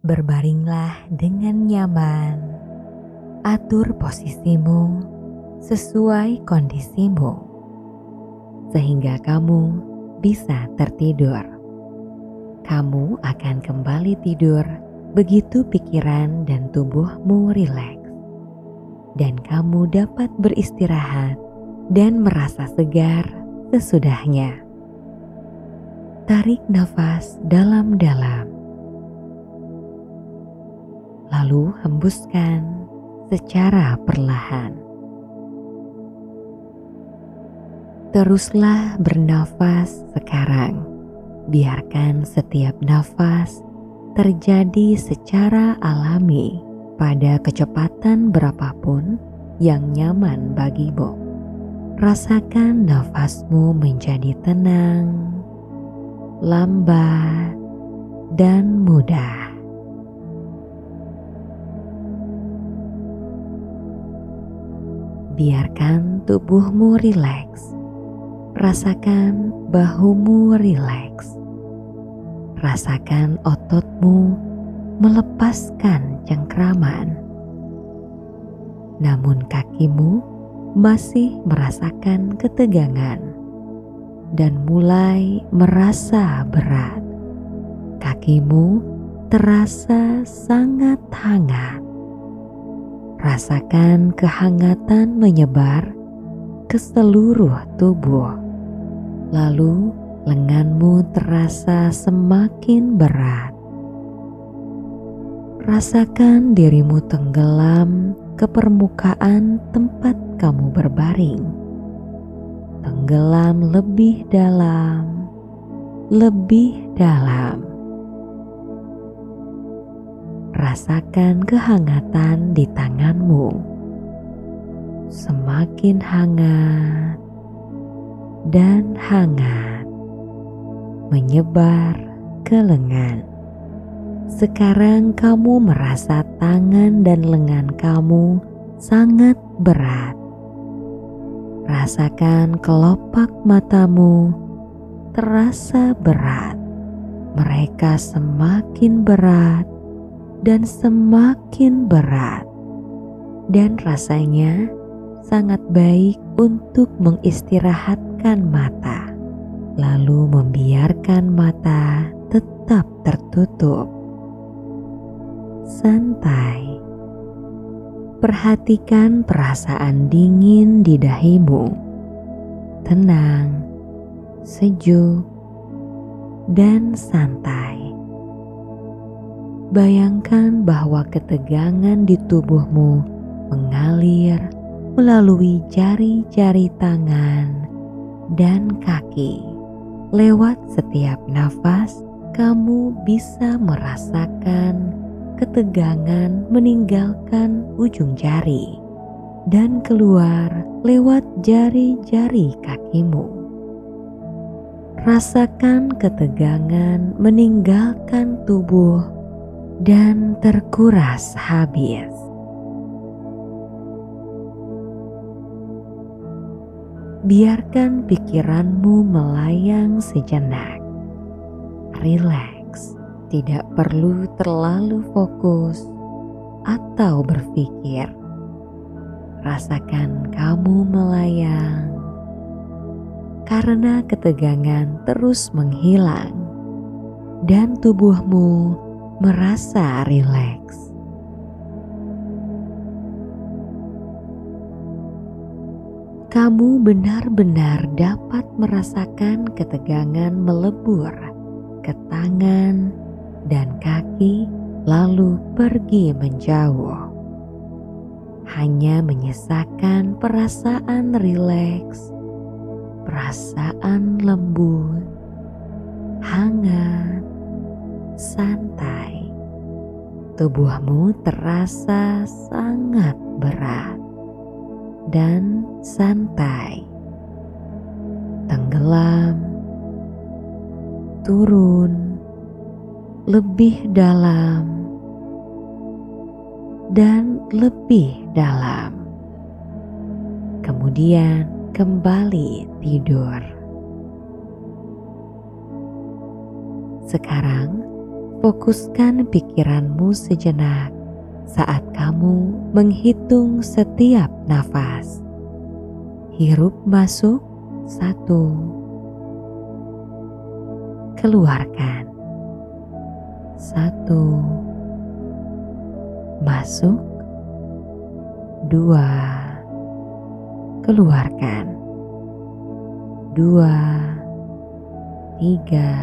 Berbaringlah dengan nyaman. Atur posisimu sesuai kondisimu, sehingga kamu bisa tertidur. Kamu akan kembali tidur begitu pikiran dan tubuhmu rileks, dan kamu dapat beristirahat dan merasa segar sesudahnya. Tarik nafas dalam-dalam, lalu hembuskan secara perlahan. Teruslah bernafas sekarang. Biarkan setiap nafas terjadi secara alami pada kecepatan berapapun yang nyaman bagimu. Rasakan nafasmu menjadi tenang, lambat, dan mudah. Biarkan tubuhmu rileks Rasakan bahumu rileks. Rasakan ototmu melepaskan cengkraman. Namun kakimu masih merasakan ketegangan dan mulai merasa berat. Kakimu terasa sangat hangat. Rasakan kehangatan menyebar ke seluruh tubuh. Lalu lenganmu terasa semakin berat. Rasakan dirimu tenggelam ke permukaan tempat kamu berbaring. Tenggelam lebih dalam, lebih dalam. Rasakan kehangatan di tanganmu semakin hangat dan hangat menyebar ke lengan. Sekarang kamu merasa tangan dan lengan kamu sangat berat. Rasakan kelopak matamu terasa berat. Mereka semakin berat dan semakin berat, dan rasanya sangat baik untuk mengistirahatkan mata, lalu membiarkan mata tetap tertutup. Santai, perhatikan perasaan dingin di dahimu, tenang, sejuk, dan santai. Bayangkan bahwa ketegangan di tubuhmu mengalir melalui jari-jari tangan dan kaki. Lewat setiap nafas, kamu bisa merasakan ketegangan meninggalkan ujung jari dan keluar lewat jari-jari kakimu. Rasakan ketegangan meninggalkan tubuh dan terkuras habis. biarkan pikiranmu melayang sejenak. Rileks, tidak perlu terlalu fokus atau berpikir. Rasakan kamu melayang karena ketegangan terus menghilang dan tubuhmu merasa rileks. kamu benar-benar dapat merasakan ketegangan melebur ke tangan dan kaki, lalu pergi menjauh. Hanya menyisakan perasaan rileks, perasaan lembut, hangat, santai. Tubuhmu terasa sangat berat dan santai. Tenggelam, turun, lebih dalam, dan lebih dalam. Kemudian kembali tidur. Sekarang Fokuskan pikiranmu sejenak saat kamu menghitung setiap nafas. Hirup masuk. Satu, keluarkan. Satu, masuk. Dua, keluarkan. Dua, tiga,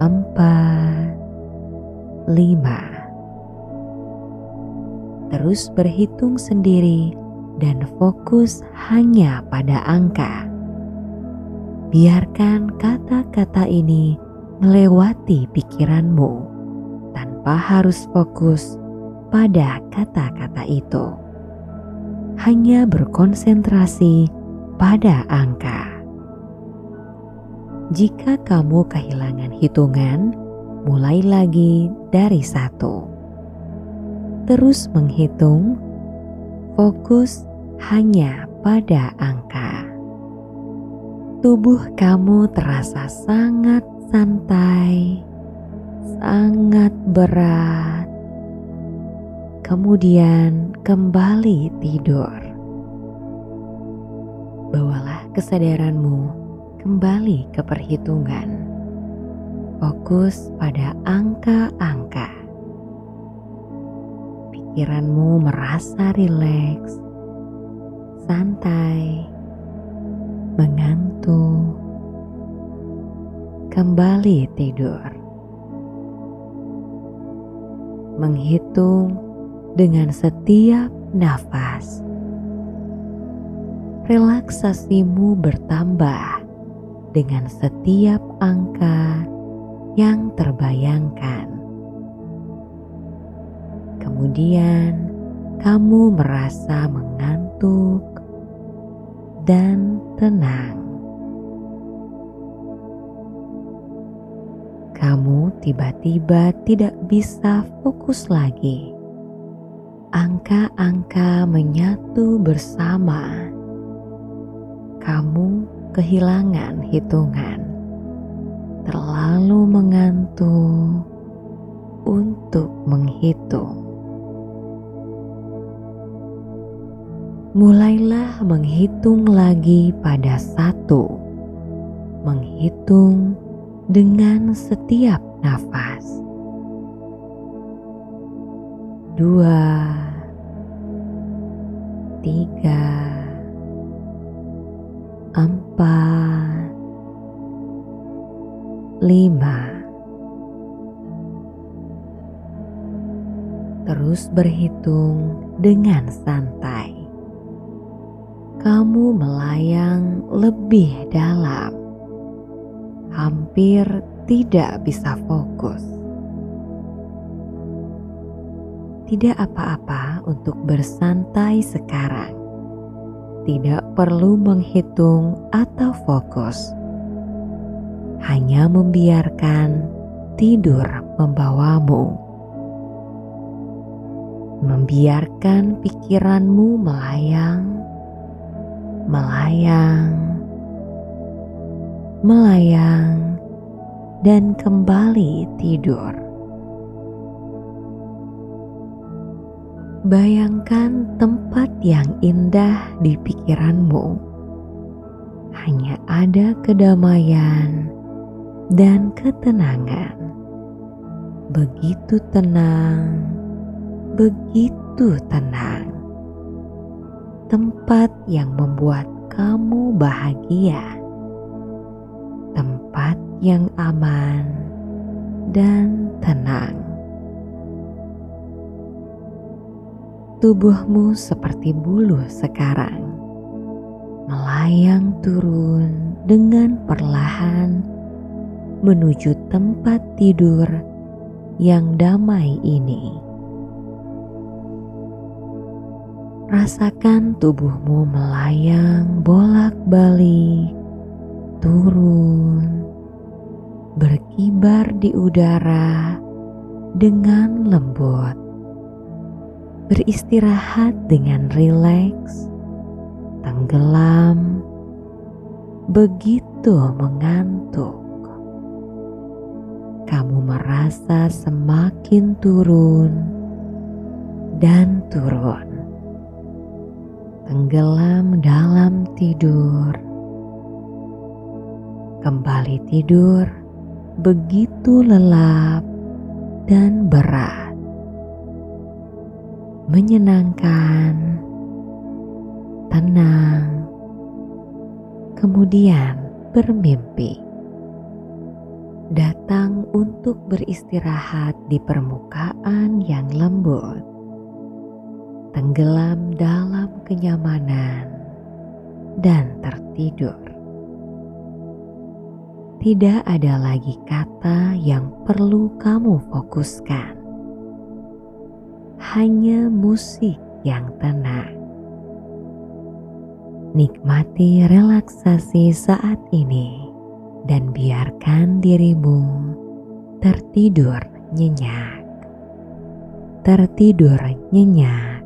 empat, lima. Terus berhitung sendiri dan fokus hanya pada angka. Biarkan kata-kata ini melewati pikiranmu tanpa harus fokus pada kata-kata itu. Hanya berkonsentrasi pada angka. Jika kamu kehilangan hitungan, mulai lagi dari satu. Terus menghitung, fokus hanya pada angka. Tubuh kamu terasa sangat santai, sangat berat. Kemudian kembali tidur. Bawalah kesadaranmu kembali ke perhitungan. Fokus pada angka-angka. Pikiranmu merasa rileks, santai, mengantuk kembali tidur. Menghitung dengan setiap nafas. Relaksasimu bertambah dengan setiap angka yang terbayangkan. Kemudian kamu merasa mengantuk dan tenang. kamu tiba-tiba tidak bisa fokus lagi. Angka-angka menyatu bersama. Kamu kehilangan hitungan, terlalu mengantuk untuk menghitung. Mulailah menghitung lagi pada satu, menghitung dengan setiap nafas. Dua, tiga, empat, lima. Terus berhitung dengan santai. Kamu melayang lebih dalam hampir tidak bisa fokus. Tidak apa-apa untuk bersantai sekarang. Tidak perlu menghitung atau fokus. Hanya membiarkan tidur membawamu. Membiarkan pikiranmu melayang, melayang, melayang, dan kembali tidur. Bayangkan tempat yang indah di pikiranmu. Hanya ada kedamaian dan ketenangan. Begitu tenang, begitu tenang. Tempat yang membuat kamu bahagia tempat yang aman dan tenang. Tubuhmu seperti bulu sekarang, melayang turun dengan perlahan menuju tempat tidur yang damai ini. Rasakan tubuhmu melayang bolak-balik turun, berkibar di udara dengan lembut, beristirahat dengan rileks, tenggelam, begitu mengantuk. kamu merasa semakin turun dan turun, tenggelam dalam tidur. Kembali tidur begitu lelap dan berat, menyenangkan, tenang, kemudian bermimpi datang untuk beristirahat di permukaan yang lembut, tenggelam dalam kenyamanan, dan tertidur. Tidak ada lagi kata yang perlu kamu fokuskan, hanya musik yang tenang. Nikmati relaksasi saat ini dan biarkan dirimu tertidur nyenyak. Tertidur nyenyak